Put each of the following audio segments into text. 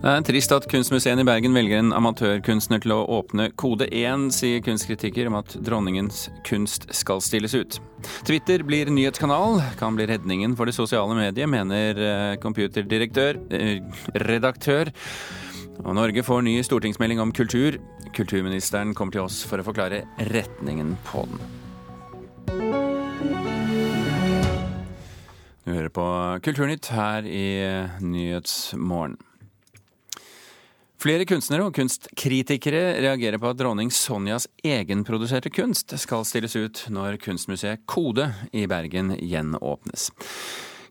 Det er trist at Kunstmuseet i Bergen velger en amatørkunstner til å åpne kode 1, sier kunstkritiker om at dronningens kunst skal stilles ut. Twitter blir nyhetskanal, kan bli redningen for det sosiale mediet, mener eh, computerdirektør, eh, redaktør. Og Norge får ny stortingsmelding om kultur. Kulturministeren kommer til oss for å forklare retningen på den. Du hører på Kulturnytt her i Nyhetsmorgen. Flere kunstnere og kunstkritikere reagerer på at dronning Sonjas egenproduserte kunst skal stilles ut når kunstmuseet Kode i Bergen gjenåpnes.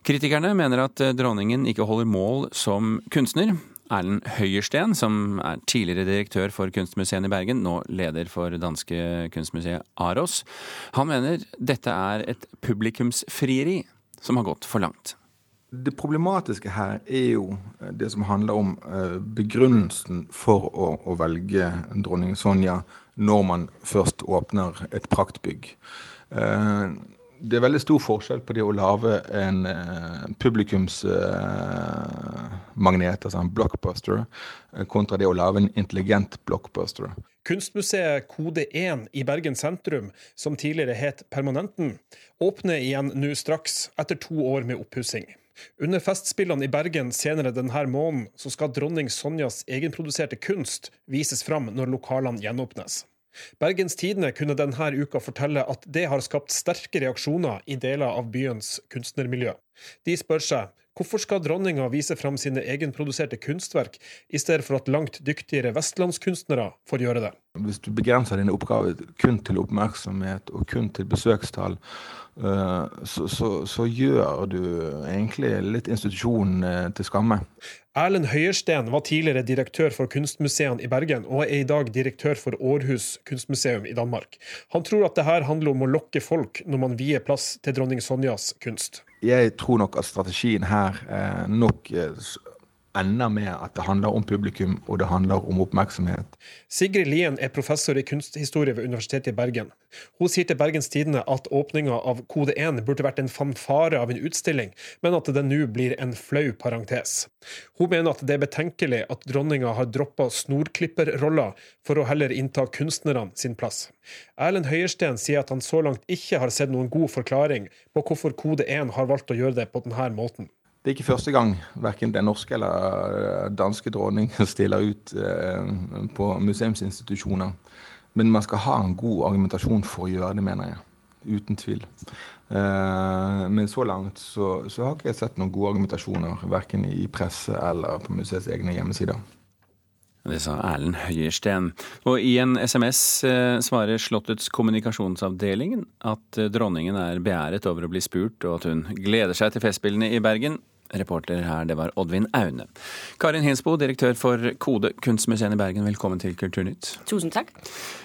Kritikerne mener at dronningen ikke holder mål som kunstner. Erlend Høyersten, som er tidligere direktør for Kunstmuseet i Bergen, nå leder for danske kunstmuseet Aros, han mener dette er et publikumsfrieri som har gått for langt. Det problematiske her er jo eh, det som handler om eh, begrunnelsen for å, å velge dronning Sonja når man først åpner et praktbygg. Eh, det er veldig stor forskjell på det å lage en publikumsmagnet, altså en blockbuster, kontra det å lage en intelligent blockbuster. Kunstmuseet Kode 1 i Bergen sentrum, som tidligere het Permanenten, åpner igjen nå straks, etter to år med oppussing. Under Festspillene i Bergen senere denne måneden så skal dronning Sonjas egenproduserte kunst vises fram når lokalene gjenåpnes. Bergens Tidende kunne denne uka fortelle at det har skapt sterke reaksjoner i deler av byens kunstnermiljø. De spør seg hvorfor skal dronninga vise fram sine egenproduserte kunstverk, i stedet for at langt dyktigere vestlandskunstnere får gjøre det? Hvis du begrenser dine oppgaver kun til oppmerksomhet og kun til besøkstall, Eh, så, så, så, gjør du egentlig litt institusjonen eh, til skamme. Erlend Høyersten var tidligere direktør for kunstmuseene i Bergen, og er i dag direktør for Århus kunstmuseum i Danmark. Han tror at det her handler om å lokke folk når man vier plass til dronning Sonjas kunst. Jeg tror nok at strategien her eh, nok ender med at det handler om publikum og det handler om oppmerksomhet. Sigrid Lien er professor i kunsthistorie ved Universitetet i Bergen. Hun sier til Bergens Tidende at åpninga av Kode 1 burde vært en fanfare av en utstilling, men at det nå blir en flau parentes. Hun mener at det er betenkelig at dronninga har droppa snorklipperrolla for å heller innta kunstnerne sin plass. Erlend Høiersten sier at han så langt ikke har sett noen god forklaring på hvorfor Kode 1 har valgt å gjøre det på denne måten. Det er ikke første gang verken den norske eller eh, danske dronning stiller ut eh, på museumsinstitusjoner. Men man skal ha en god argumentasjon for å gjøre det, mener jeg. Uten tvil. Eh, men så langt så, så har ikke jeg sett noen gode argumentasjoner, verken i presse eller på museets egne hjemmesider. Det sa Erlend Høyersten. Og i en SMS svarer Slottets kommunikasjonsavdeling at dronningen er beæret over å bli spurt, og at hun gleder seg til Festspillene i Bergen. Reporter her, det var Oddvin Aune. Karin Hinsbo, direktør for Kode kunstmuseet i Bergen, velkommen til Kulturnytt. Tusen takk.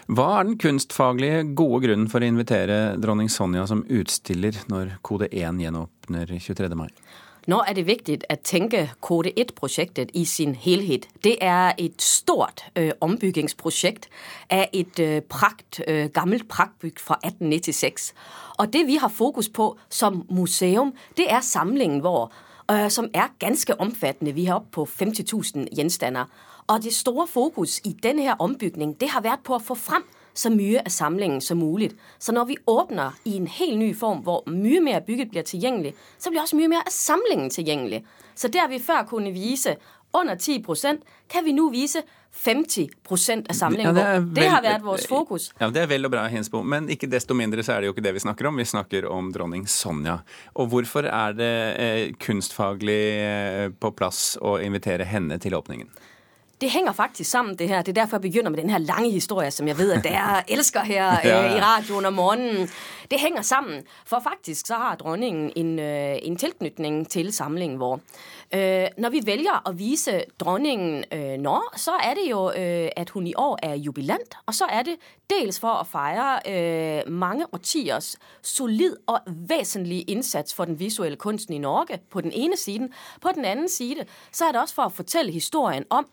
Hva er den kunstfaglige gode grunnen for å invitere dronning Sonja som utstiller når Kode 1 gjenåpner 23. mai? Nå er det viktig å tenke Kode 1-prosjektet i sin helhet. Det er et stort ø, ombyggingsprosjekt av et ø, prakt, ø, gammelt praktbygg fra 1896. Og det vi har fokus på som museum, det er samlingen vår øh, som er ganske omfattende. Vi er oppe på 50.000 gjenstander. Og det store fokus i denne her har vært på å få frem så mye av samlingen som mulig. Så når vi åpner i en helt ny form, hvor mye mer bygget blir tilgjengelig, så blir også mye mer av samlingen tilgjengelig. Så der vi før kunne vise under 10% kan vi nå vise 50% av samlingen ja, det, det, har vært vårt fokus. Ja, Det er vel og bra, Hinsbo, men ikke desto mindre så er det jo ikke det vi snakker om. Vi snakker om dronning Sonja. Og hvorfor er det eh, kunstfaglig eh, på plass å invitere henne til åpningen? Det henger faktisk sammen, det her. Det er derfor jeg begynner med den her lange historien som jeg vet at dere elsker her øh, i radioen om morgenen. Det henger sammen, for faktisk så har dronningen en, øh, en tilknytning til samlingen vår. Øh, når vi velger å vise dronningen øh, nå, så er det jo øh, at hun i år er jubilant. Og så er det dels for å feire øh, mange årtiers solid og vesentlig innsats for den visuelle kunsten i Norge på den ene siden. På den anden side så er det også for å fortelle historien om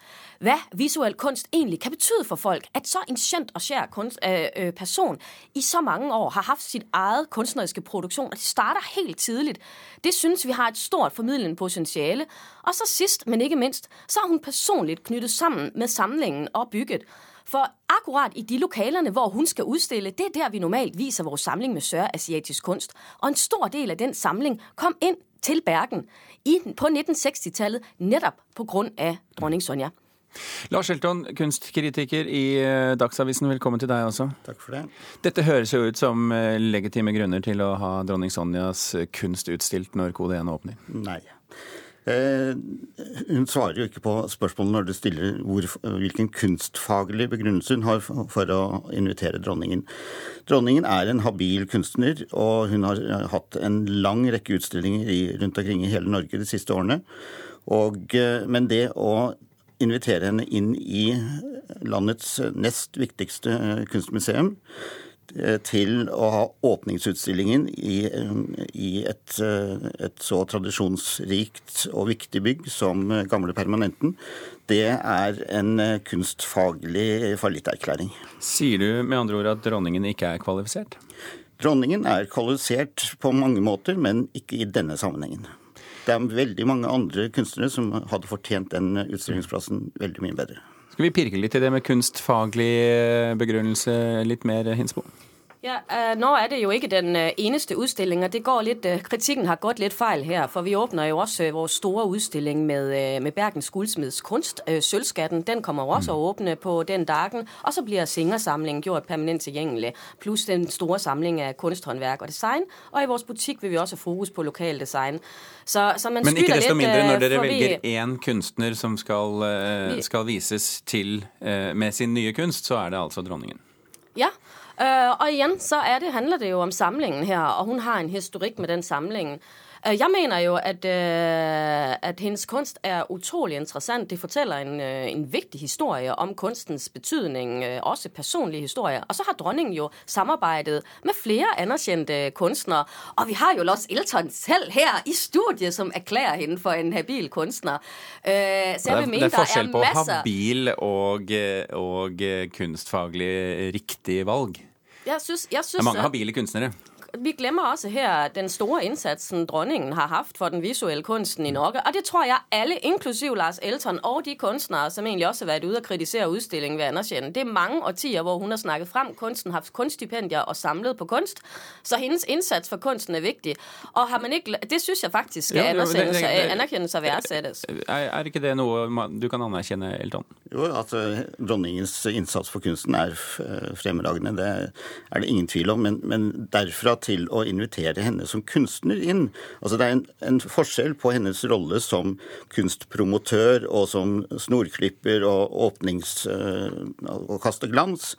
hva visuell kunst egentlig kan betyde for folk. At så en kjent og skjær kunst, øh, øh, person i så mange år har sitt sit eget kunstneriske produksjon. og Det starter helt tidlig. Det synes vi har et stort formidlende potentiale. Og så sist, men ikke minst, så er hun personlig knyttet sammen med samlingen og bygget. For akkurat i de lokalene hvor hun skal utstille, det er der vi normalt viser vår samling med sørasiatisk kunst. Og en stor del av den samling kom inn til Bergen på 1960-tallet nettopp pga. dronning Sonja. Lars Shelton, kunstkritiker i eh, Dagsavisen, velkommen til deg også. Takk for det. Dette høres jo ut som eh, legitime grunner til å ha dronning Sonjas kunst utstilt når Kode 1 åpner. Nei. Eh, hun svarer jo ikke på spørsmålet når du stiller hvor, hvilken kunstfaglig begrunnelse hun har for å invitere dronningen. Dronningen er en habil kunstner, og hun har hatt en lang rekke utstillinger i, rundt omkring i hele Norge de siste årene. Og, eh, men det å invitere henne inn i landets nest viktigste eh, kunstmuseum eh, til å ha åpningsutstillingen i, i et, eh, et, så tradisjonsrikt og viktig bygg som Gamle Permanenten, det er en kunstfaglig fallitterklæring. Sier du med andre ord at dronningen ikke er kvalifisert? Dronningen er kvalifisert på mange måter, men ikke i denne sammenhengen. Det er veldig mange andre kunstnere som hadde fortjent den utstillingsplassen veldig mye bedre. Skal vi pirke litt i det med kunstfaglig begrunnelse litt mer, Hinsbo? Ja, uh, Nå er det jo ikke den uh, eneste utstillinga. og det går litt, uh, kritikken har gått litt feil her. For vi åpner jo også vår store utstilling med, med Bergens Gullsmeds kunst. Sølvskatten den kommer også mm. å åpne på den dagen. Og så blir Singersamlingen gjort permanent tilgjengelig. Pluss den store samling av kunsthåndverk og design. Og i vår butikk vil vi også fokus på lokaldesign. Så, så Men ikke desto mindre, når dere velger én kunstner som skal, skal vises til med sin nye kunst, så er det altså dronningen? Ja, Uh, og igjen så det, handler det jo om samlingen her, og hun har en historikk med den samlingen. Uh, jeg mener jo at, uh, at, hennes kunst er utrolig interessant. Det forteller en, en viktig historie om kunstens betydning, også personlig historie. Og så har dronningen jo samarbeidet med flere anerkjente kunstnere. Og vi har jo Lars Elton selv her i studiet som erklærer henne for en habil kunstner. så jeg det, er, det er forskjell på habil og, og kunstfaglig riktig valg. Jeg syns, jeg det er mange habile kunstnere vi glemmer også her den store innsatsen dronningen har hatt for den visuelle kunsten i Norge. Og det tror jeg alle, inklusiv Lars Elton og de kunstnere som egentlig også har vært ute og kritisere utstillingen, vil anerkjenne. Det er mange årtier hvor hun har snakket frem kunsten, hatt kunststipendier og samlet på kunst. Så hennes innsats for kunsten er viktig. Og har man ikke, det syns jeg faktisk skal anerkjennes og verdsettes. Er ikke det noe du kan anerkjenne, Elton? Jo, at dronningens innsats for kunsten er fremragende. Det er det ingen tvil om. Men, men derfra til å invitere henne som kunstner inn. Altså Det er en, en forskjell på hennes rolle som kunstpromotør og som snorklipper og åpnings- og kaster glans,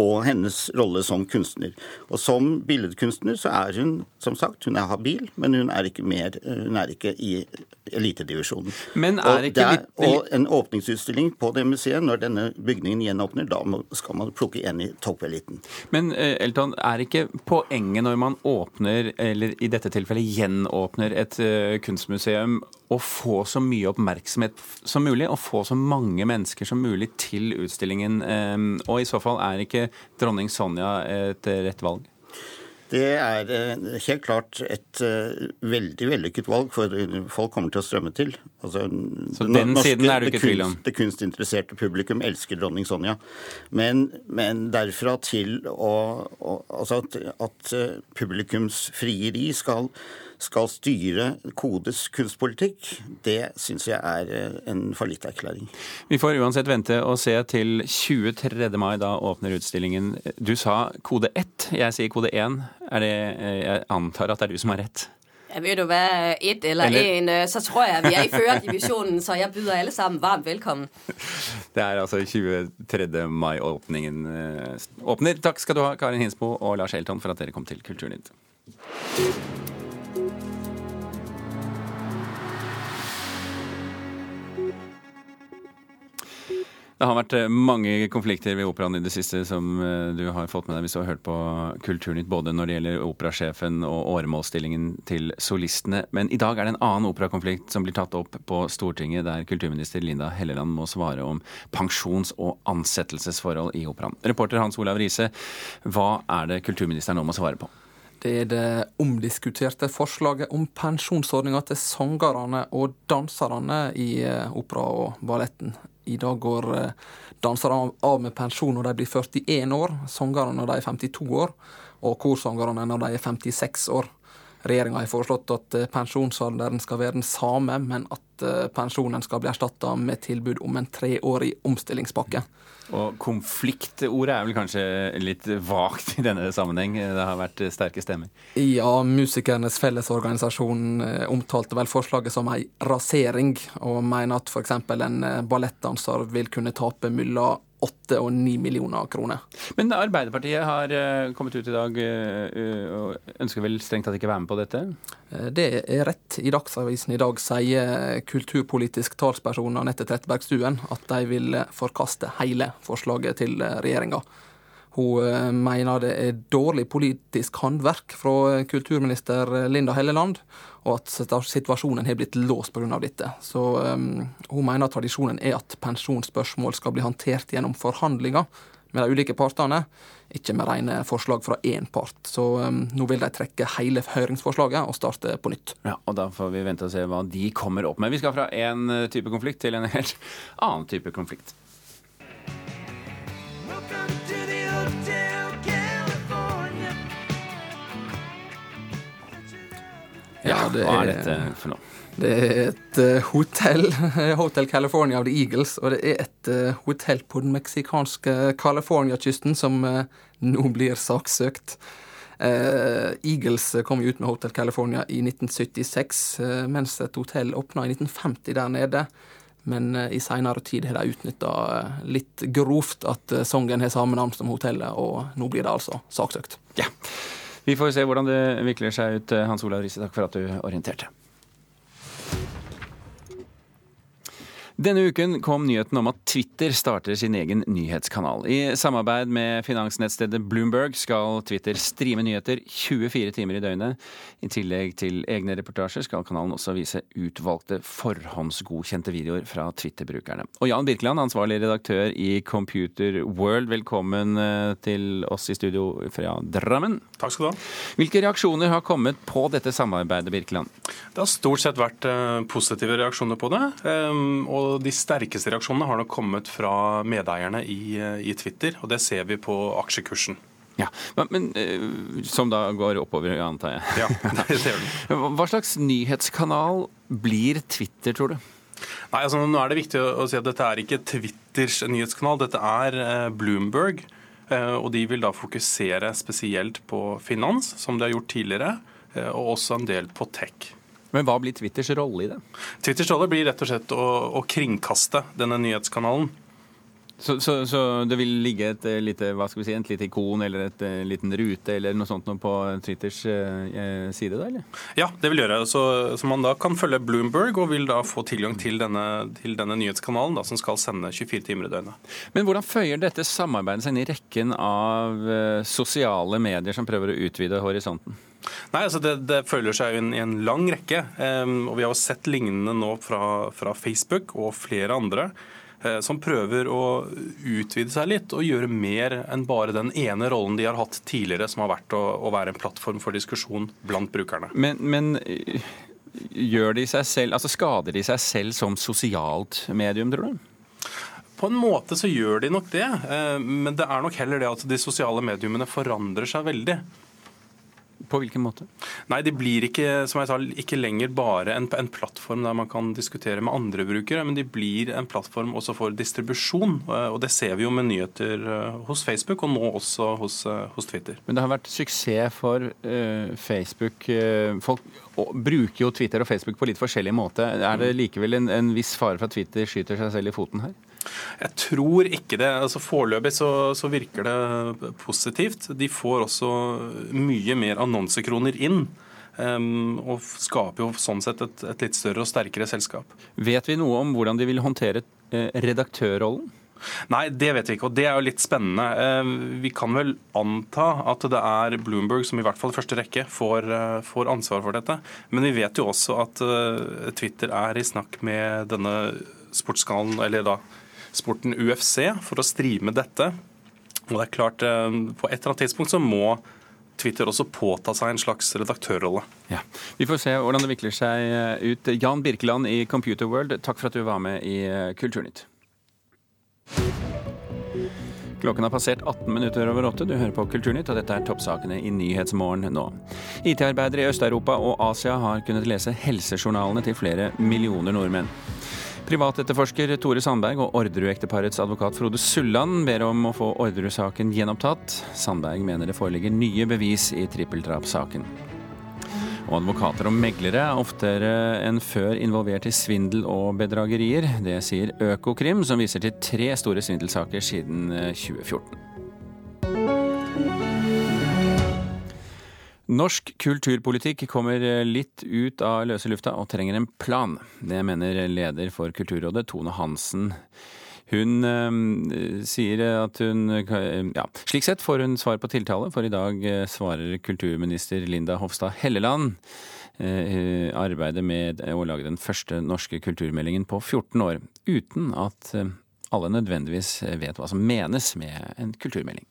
og hennes rolle som kunstner. Og Som billedkunstner så er hun som sagt, hun er habil, men hun er ikke, mer, hun er ikke i elitedivisjonen. Men er ikke og, der, og en åpningsutstilling på det museet, når denne bygningen gjenåpner, da skal man plukke en i toppeliten. Men eh, Elton, er ikke poenget når man åpner, eller i dette tilfellet gjenåpner et uh, kunstmuseum, å få så mye oppmerksomhet som mulig, og få så mange mennesker som mulig til utstillingen? Um, og i så fall er ikke dronning Sonja et rett valg? Det er eh, helt klart et uh, veldig vellykket valg, for folk kommer til å strømme til. Altså, så den norske, siden er du ikke i tvil om? Det kunstinteresserte publikum elsker dronning Sonja. Men, men derfra til å, å Altså at, at publikums frieri skal skal styre Kodes kunstpolitikk, det syns jeg er eh, en fallitterklæring. Vi får uansett vente og se til 23. mai. Da åpner utstillingen. Du sa kode 1, jeg sier kode 1. Er det, eh, jeg antar at det er du som har rett? Jeg vet jo hva, ett eller én, eh, så tror jeg vi er i førerdivisjonen, så jeg byr alle sammen varmt velkommen. Det er altså 23. mai åpningen åpner. Takk skal du ha, Karin Hinsbo og Lars Elton, for at dere kom til Kulturnytt. Det har vært eh, mange konflikter ved operaen i det siste som eh, du har fått med deg hvis du har hørt på Kulturnytt, både når det gjelder operasjefen og åremålsstillingen til solistene. Men i dag er det en annen operakonflikt som blir tatt opp på Stortinget, der kulturminister Linda Helleland må svare om pensjons- og ansettelsesforhold i operaen. Reporter Hans Olav Riise, hva er det kulturministeren nå må svare på? Det er det omdiskuterte forslaget om pensjonsordninga til sangerne og danserne i eh, opera og balletten. I dag går eh, danserne av med pensjon når de blir 41 år, sangerne når de er 52 år, og korsangerne når de er 56 år. Regjeringa har foreslått at eh, pensjonsalderen skal være den samme, men at eh, pensjonen skal bli erstatta med tilbud om en treårig omstillingspakke. Og konfliktordet er vel kanskje litt vagt i denne sammenheng. Det har vært sterke stemmer. Ja, Musikernes Fellesorganisasjon eh, omtalte vel forslaget som ei rasering, og mener at f.eks. en ballettdanser vil kunne tape mellom åtte og ni millioner kroner. Men Arbeiderpartiet har uh, kommet ut i dag uh, og ønsker vel strengt tatt ikke være med på dette? Det er rett. I Dagsavisen i dag sier kulturpolitisk talsperson Anette Trettebergstuen at de vil forkaste hele forslaget til regjeringa. Hun mener det er dårlig politisk håndverk fra kulturminister Linda Helleland, og at situasjonen har blitt låst pga. dette. Så um, Hun mener tradisjonen er at pensjonsspørsmål skal bli håndtert gjennom forhandlinger med de ulike partene, ikke med rene forslag fra én part. Så um, nå vil de trekke hele høringsforslaget og starte på nytt. Ja, og Da får vi vente og se hva de kommer opp med. Vi skal fra én type konflikt til en helt annen type konflikt. Ja, det Hva er dette for noe? Det er et uh, hotell, Hotel California of the Eagles, og det er et uh, hotell på den meksikanske California-kysten som uh, nå blir saksøkt. Eagles kom jo ut med Hotel California i 1976, mens et hotell åpna i 1950 der nede. Men i seinere tid har de utnytta litt grovt at sangen har samme navn som hotellet, og nå blir det altså saksøkt. Ja. Vi får se hvordan det vikler seg ut. Hans Olav Riise, takk for at du orienterte. Denne uken kom nyheten om at Twitter starter sin egen nyhetskanal. I samarbeid med finansnettstedet Bloomberg skal Twitter streame nyheter 24 timer i døgnet. I tillegg til egne reportasjer skal kanalen også vise utvalgte forhåndsgodkjente videoer fra Twitter-brukerne. Og Jan Birkeland, ansvarlig redaktør i Computer World, velkommen eh, til oss i studio fra Drammen. Takk skal du ha. Hvilke reaksjoner har kommet på dette samarbeidet, Birkeland? Det har stort sett vært eh, positive reaksjoner på det. Ehm, og og de sterkeste reaksjonene har nok kommet fra medeierne i, i Twitter, og det ser vi på aksjekursen. Ja, men men, Som da går oppover, antar jeg. Ja, det ser du. Hva slags nyhetskanal blir Twitter, tror du? Nei, altså Nå er det viktig å si at dette er ikke Twitters nyhetskanal, dette er eh, Bloomberg. Eh, og de vil da fokusere spesielt på finans, som de har gjort tidligere, og også en del på tech. Men hva blir Twitters rolle i det? Twitters rolle blir rett og slett å, å kringkaste denne nyhetskanalen. Så, så, så, det vil ligge et eh, lite, hva skal vi si, et lite ikon eller et en liten rute eller noe sånt noe på Twitters uh, side? da, eller? Ja, det vil gjøre. Så, så, man da kan følge Bloomberg og vil da få tilgang til denne, til denne nyhetskanalen da, som skal sende 24 timer i døgnet. Men hvordan føyer dette samarbeidet seg inn i rekken av sosiale medier som prøver å utvide horisonten? Nei, altså det, det følger seg inn i en lang rekke. Um, og Vi har jo sett lignende nå fra, fra Facebook og flere andre som prøver å utvide seg litt og gjøre mer enn bare den ene rollen de har hatt tidligere, som har vært å, å være en plattform for diskusjon blant brukerne. Men, men eh, gjør de seg selv, altså skader de seg selv som sosialt medium, tror du? På en måte så gjør de nok det, eh, men det er nok heller det at de sosiale mediumene forandrer seg veldig. På hvilken måte? Nei, Det blir ikke som jeg sa, ikke lenger bare en, en, plattform der man kan diskutere med andre brukere, men de blir en plattform også for distribusjon. Eh, og Det ser vi jo med nyheter eh, hos Facebook, og nå også hos, eh, hos Twitter. Men det har vært suksess for uh, Facebook. Folk bruker jo Twitter og Facebook på litt forskjellig måte. Er det likevel en, en viss fare for at Twitter skyter seg selv i foten her? Jeg tror ikke det. Altså Foreløpig så, så, virker det positivt. De får også mye mer annonsekroner inn. Um, og skaper jo sånn sett et, et, litt større og sterkere selskap. Vet vi noe om hvordan de vil håndtere eh, redaktørrollen? Nei, det vet vi ikke, og det er jo litt spennende. Ehm, vi kan vel anta at det er Bloomberg som i hvert fall i første rekke får, eh, får ansvar for dette. Men vi vet jo også at eh, Twitter er i snakk med denne sportskanalen, eller da sporten UFC for å streame dette. Og det er klart, eh, På et eller annet tidspunkt så må Twitter også påta seg en slags redaktørrolle. Ja, Vi får se hvordan det vikler seg ut. Jan Birkeland i Computer World, takk for at du var med i Kulturnytt. Klokken har passert 18 minutter over åtte. Du hører på Kulturnytt, og dette er toppsakene i Nyhetsmorgen nå. IT-arbeidere i Øst-Europa og Asia har kunnet lese helsejournalene til flere millioner nordmenn. Privatetterforsker Tore Sandberg og Orderud-ekteparets advokat Frode Sulland ber om å få Orderud-saken gjenopptatt. Sandberg mener det foreligger nye bevis i trippeldrapssaken. Og advokater og meglere er oftere enn før involvert i svindel og bedragerier. Det sier Økokrim, som viser til tre store svindelsaker siden 2014. Norsk kulturpolitikk kommer litt ut av løse lufta og trenger en plan. Det mener leder for Kulturrådet, Tone Hansen. Hun øh, sier at hun ja, Slik sett får hun svar på tiltale, for i dag eh, svarer kulturminister Linda Hofstad Helleland øh, arbeidet med å lage den første norske kulturmeldingen på 14 år, uten at alle nødvendigvis vet hva som menes med en kulturmelding.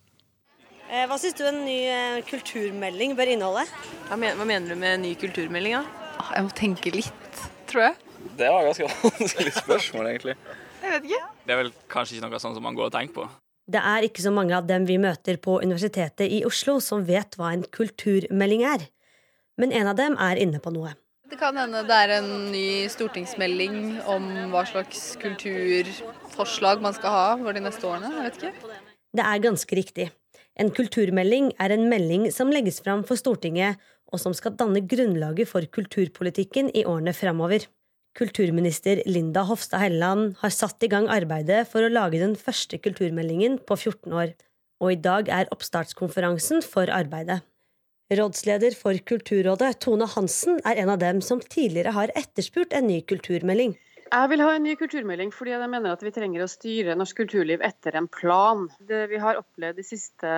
Hva syns du en ny kulturmelding bør inneholde? Hva mener du med en ny kulturmelding? Da? Ah, jeg må tenke litt, tror jeg. Det var ganske vanskelig spørsmål, egentlig. Jeg vet ikke. Det er vel kanskje ikke noe sånn som man går og tenker på. Det er ikke så mange av dem vi møter på Universitetet i Oslo som vet hva en kulturmelding er. Men en av dem er inne på noe. Det kan hende det er en ny stortingsmelding om hva slags kulturforslag man skal ha for de neste årene. Jeg vet ikke. Det er ganske riktig. En kulturmelding er en melding som legges fram for Stortinget, og som skal danne grunnlaget for kulturpolitikken i årene framover. Kulturminister Linda Hofstad Helleland har satt i gang arbeidet for å lage den første kulturmeldingen på 14 år, og i dag er oppstartskonferansen for arbeidet. Rådsleder for Kulturrådet, Tone Hansen, er en av dem som tidligere har etterspurt en ny kulturmelding. Jeg vil ha en ny kulturmelding fordi jeg mener at vi trenger å styre norsk kulturliv etter en plan. Det vi har opplevd det siste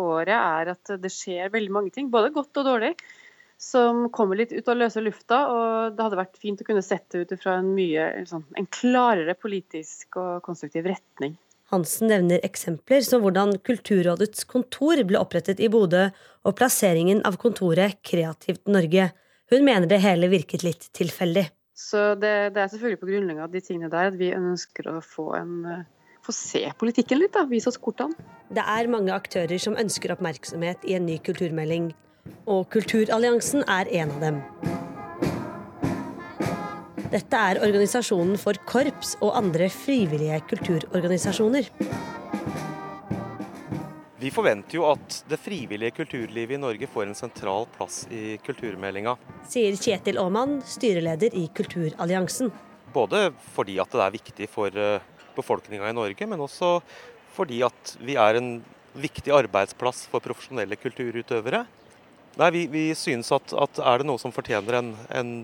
året er at det skjer veldig mange ting, både godt og dårlig som kommer litt ut av løse lufta. og Det hadde vært fint å kunne sett det ut fra en mye sånn, en klarere politisk og konstruktiv retning. Hansen nevner eksempler som hvordan Kulturrådets kontor ble opprettet i Bodø, og plasseringen av kontoret Kreativt Norge. Hun mener det hele virket litt tilfeldig. Så det, det er selvfølgelig på grunnlag av de tingene der at vi ønsker å få en få se politikken litt, da. Vise oss kortene. Det er mange aktører som ønsker oppmerksomhet i en ny kulturmelding og Kulturalliansen er en av dem. Dette er organisasjonen for korps og andre frivillige kulturorganisasjoner. Vi forventer jo at det frivillige kulturlivet i Norge får en sentral plass i kulturmeldinga. Sier Kjetil Aamann, styreleder i Kulturalliansen. Både fordi at det er viktig for eh, befolkninga i Norge, men også fordi at vi er en viktig arbeidsplass for profesjonelle kulturutøvere. Nei, vi, vi synes at, at, er det noe som fortjener en, en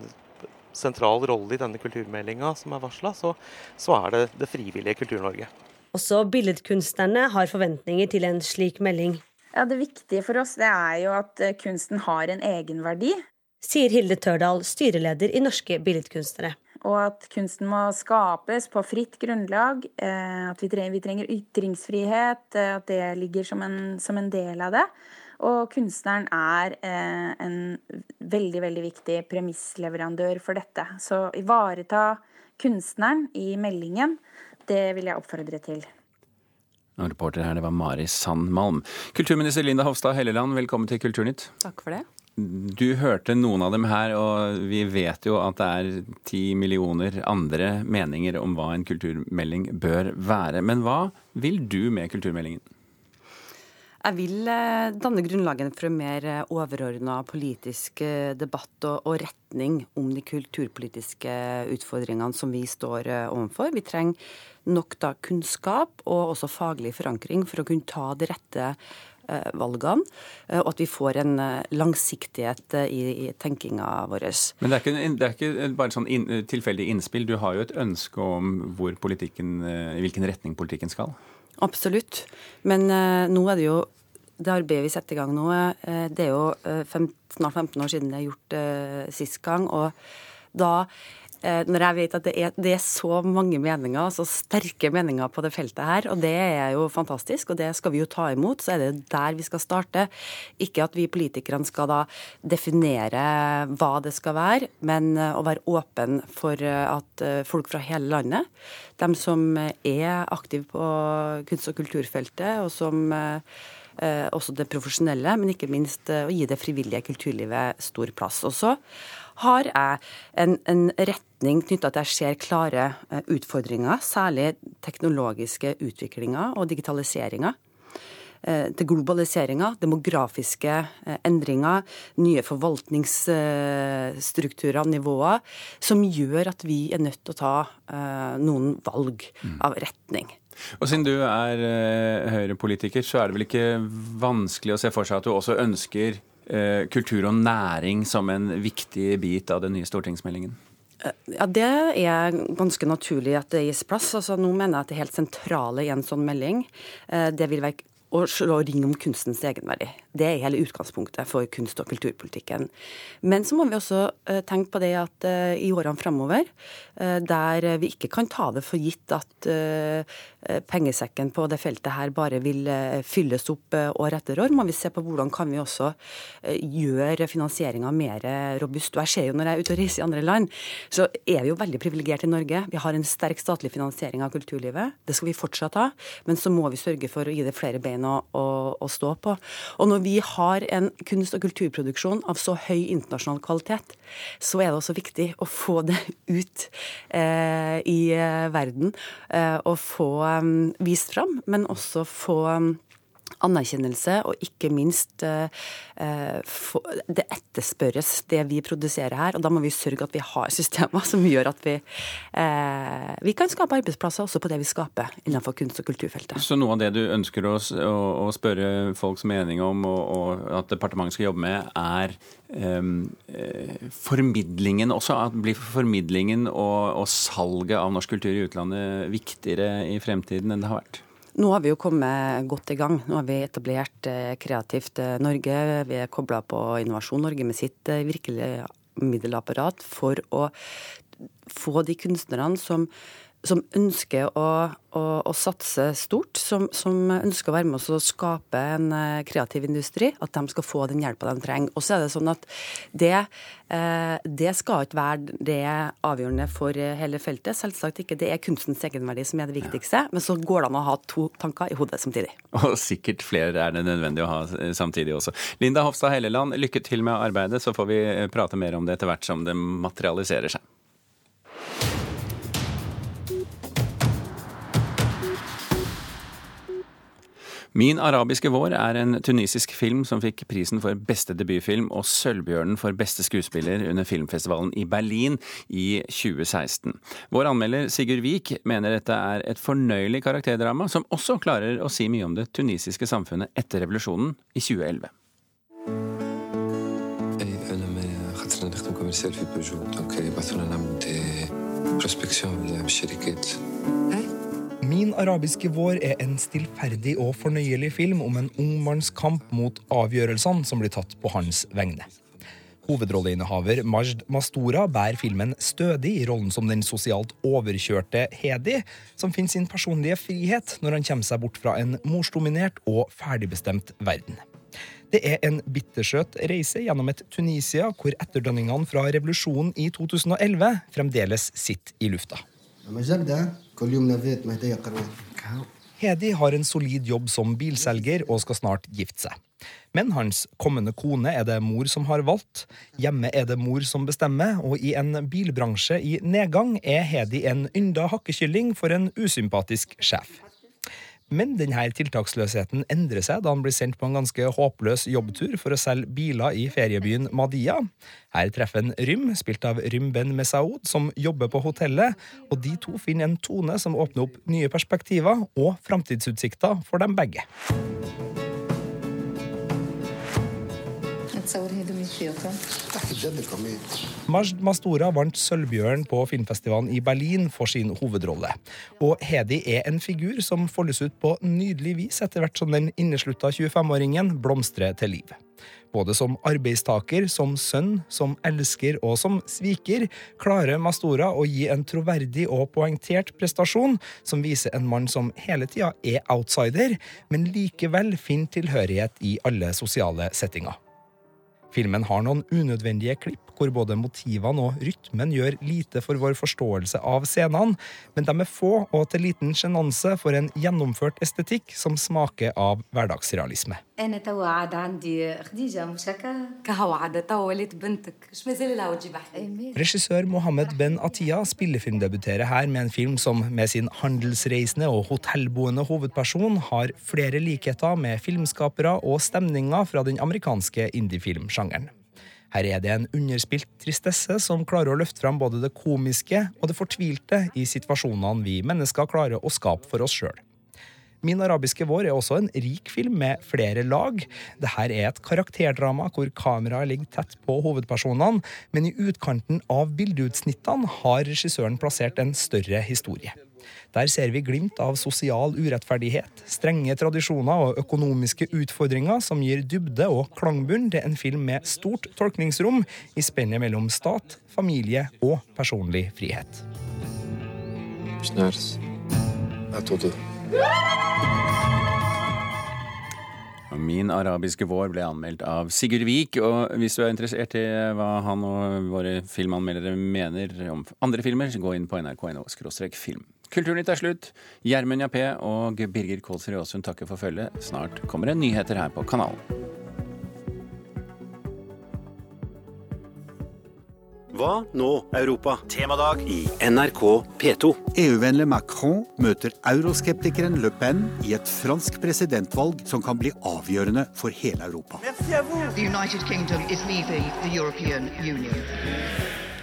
sentral rolle i denne kulturmeldinga som er varsla, så, så, er det det frivillige Kultur-Norge. Også billedkunstnerne har forventninger til en slik melding. Ja, Det viktige for oss det er jo at eh, kunsten har en egenverdi. Sier Hilde Tørdal, styreleder i Norske Billedkunstnere. Og at kunsten må skapes på fritt grunnlag. Eh, at vi trenger, vi trenger ytringsfrihet. Eh, at det ligger som en, som en del av det. Og kunstneren er eh, en veldig, veldig viktig premissleverandør for dette. Så ivareta kunstneren i meldingen, det vil jeg oppfordre til. Og reporter her, det var Mari Sandmalm. Kulturminister Linda Hofstad Helleland, velkommen til Kulturnytt. Takk for det. Du hørte noen av dem her, og vi vet jo at det er ti millioner andre meninger om hva en kulturmelding bør være. Men hva vil du med kulturmeldingen? Jeg vil eh, danne grunnlaget for en mer eh, overordna politisk eh, debatt og, retning om de kulturpolitiske utfordringene som vi står overfor. Vi trenger nok da kunnskap og også faglig forankring for å kunne ta de rette valgene, og at vi får en langsiktighet i, i tenkinga vår. Men det er ikke, det er ikke bare sånn in, tilfeldig innspill. Du har jo et ønske om hvilken retning politikken skal? Absolutt. Men eh, nå er det jo det arbeidet vi setter i gang nå, eh, det er jo uh, fem, snart 15 år siden det er gjort sist gang. Og da Eh, når jeg vet at det er, det er, så mange meninger, så sterke meninger på det feltet her, og det er jo fantastisk, og det skal vi jo ta imot, så er det der vi skal starte. Ikke at vi politikerne skal da definere hva det skal være, men eh, å være åpen for eh, at folk fra hele landet, de som er aktive på kunst- og kulturfeltet, og som også det profesjonelle, men ikke minst å gi det frivillige kulturlivet stor plass. Og så har jeg en, en retning knytta til at jeg ser klare eh, utfordringer, særlig teknologiske utviklinger og digitaliseringer eh, til globaliseringa, demografiske eh, endringer, nye forvaltningsstrukturer, nivåer, som gjør at vi er nødt til å ta noen valg mm. av retning. Og Siden du er Høyre-politiker, så er det vel ikke vanskelig å se for seg at du også ønsker kultur og næring som en viktig bit av den nye stortingsmeldingen? Eh, ja, Det er ganske naturlig at det gis plass. Altså, nå mener jeg at det helt sentrale i en sånn melding eh, det vil være å slå ring om kunstens egenverdi. Det er hele utgangspunktet for kunst- og kulturpolitikken. Men så må vi også tenke på det at i årene framover, der vi ikke kan ta det for gitt at Eh, pengesekken på det feltet her bare vil eh, fylles opp eh, år etter år, må vi se på hvordan kan vi også gjøre finansieringa mer robust. Og jeg ser jo Når jeg er ute og reiser i andre land, så er vi jo veldig privilegerte i Norge. Vi har en sterk statlig finansiering av kulturlivet. Det skal vi fortsatt ha. Men så må vi sørge for å gi det flere bein å, å, å stå på. Og når vi har en kunst- og kulturproduksjon av så høy internasjonal kvalitet, så er det også viktig å få det ut eh, i verden. Eh, og få Um, vist fram, men også få um, anerkjennelse, og ikke minst uh, uh, det etterspørres, det vi produserer her. Og da må vi sørge at vi har systemer som gjør at vi, uh, vi kan skape arbeidsplasser også på det vi skaper innenfor kunst- og kulturfeltet. Så noe av det du ønsker å, å spørre folks mening om, og, og, at departementet skal jobbe med, er um, formidlingen også? At blir formidlingen og, og salget av norsk kultur i utlandet viktigere i fremtiden enn det har vært? Nå har vi jo kommet godt i gang. Nå har vi etablert eh, Kreativt eh, Norge. Vi er kobla på Innovasjon Norge med sitt eh, virkemiddelapparat for å få de kunstnerne som som ønsker å, å, å satse stort, som, som, ønsker å være med oss og skape en uh, kreativ industri, at de skal få den hjelpa de trenger. Og så er det sånn at det, uh, det skal ikke være det avgjørende for hele feltet. Selvsagt ikke. Det er kunstens egenverdi som er det viktigste, ja. men så går det an å ha to tanker i hodet samtidig. Og sikkert flere er det nødvendig å ha samtidig også. Linda Hofstad Helleland, lykke til med arbeidet, så får vi prate mer om det etter hvert som det materialiserer seg. Min arabiske vår er en tunisisk film som fikk prisen for beste debutfilm og Sølvbjørnen for beste skuespiller under filmfestivalen i Berlin i 2016. Vår anmelder Sigurd Vik mener dette er et fornøyelig karakterdrama som også klarer å si mye om det tunisiske samfunnet etter revolusjonen i 2011. Hey. Min arabiske vår er en stillferdig og fornøyelig film om en ung manns kamp mot avgjørelsene som blir tatt på hans vegne. Hovedrolleinnehaver Majd Mastora bærer filmen stødig i rollen som den sosialt overkjørte Hedi, som finner sin personlige frihet når han kommer seg bort fra en morsdominert og ferdigbestemt verden. Det er en bittersøt reise gjennom et Tunisia hvor etterdønningene fra revolusjonen i 2011 fremdeles sitter i lufta. Hedi har en solid jobb som bilselger og skal snart gifte seg. Men hans kommende kone er det mor som har valgt. Hjemme er det mor som bestemmer, og i en bilbransje i nedgang er Hedi en ynda hakkekylling for en usympatisk sjef. Men denne tiltaksløsheten endrer seg da han blir sendt på en ganske håpløs jobbtur for å selge biler i feriebyen Madia. Her treffer han Rym, spilt av Rym Ben Mesaoud, som jobber på hotellet, og de to finner en tone som åpner opp nye perspektiver og framtidsutsikter for dem begge. Majd Mastora vant Sølvbjørn på filmfestivalen i Berlin for sin hovedrolle. Og Hedi er en figur som foldes ut på nydelig vis etter hvert som den inneslutta 25-åringen blomstrer til liv. Både som arbeidstaker, som sønn, som elsker og som sviker klarer Mastora å gi en troverdig og poengtert prestasjon som viser en mann som hele tida er outsider, men likevel finner tilhørighet i alle sosiale settinger. Filmen har noen unødvendige klipp hvor både motivene og rytmen gjør lite for vår forståelse av scenene, men de er få og til liten sjenanse for en gjennomført estetikk som smaker av hverdagsrealisme. انا تو عاد عندي خديجه مش هكا كهو عاد تو وليت بنتك اش مازال لها وتجيب احلام Regissør Mohammed Ben Atiya spillefilmdebuterer her med en film som med sin handelsreisende og hotellboende hovedperson har flere likheter med filmskapere og stemninger fra den amerikanske indiefilmsjangeren. Her er det en underspilt tristesse som klarer å løfte fram både det komiske og det fortvilte i situasjonene vi mennesker klarer å skape for oss sjøl. Min arabiske vår er også en rik film med flere lag. Dette er et karakterdrama hvor kameraet ligger tett på hovedpersonene, men i utkanten av bildeutsnittene har regissøren plassert en større historie. Der ser vi glimt av sosial urettferdighet, strenge tradisjoner og økonomiske utfordringer som gir dybde og klangbunn til en film med stort tolkningsrom i spennet mellom stat, familie og personlig frihet. Og Min arabiske vår ble anmeldt av Sigurd Vik, og hvis du er interessert i hva han og våre filmanmeldere mener om andre filmer, så gå inn på nrk.no film. Kulturnytt er slutt. Gjermund Jappé og Birger Kålsrud Aasund takker for følget. Snart kommer det nyheter her på kanalen. Hva nå, Europa? Temadag i NRK P2. EU-vennlig Macron møter euroskeptikeren Le Pen i et fransk presidentvalg som kan bli avgjørende for hele Europa. The United Kingdom is leaving the European Union.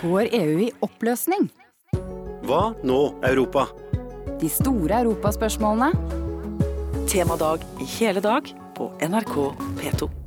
Går EU i oppløsning? Hva nå, Europa? De store europaspørsmålene. Temadag i hele dag på NRK P2.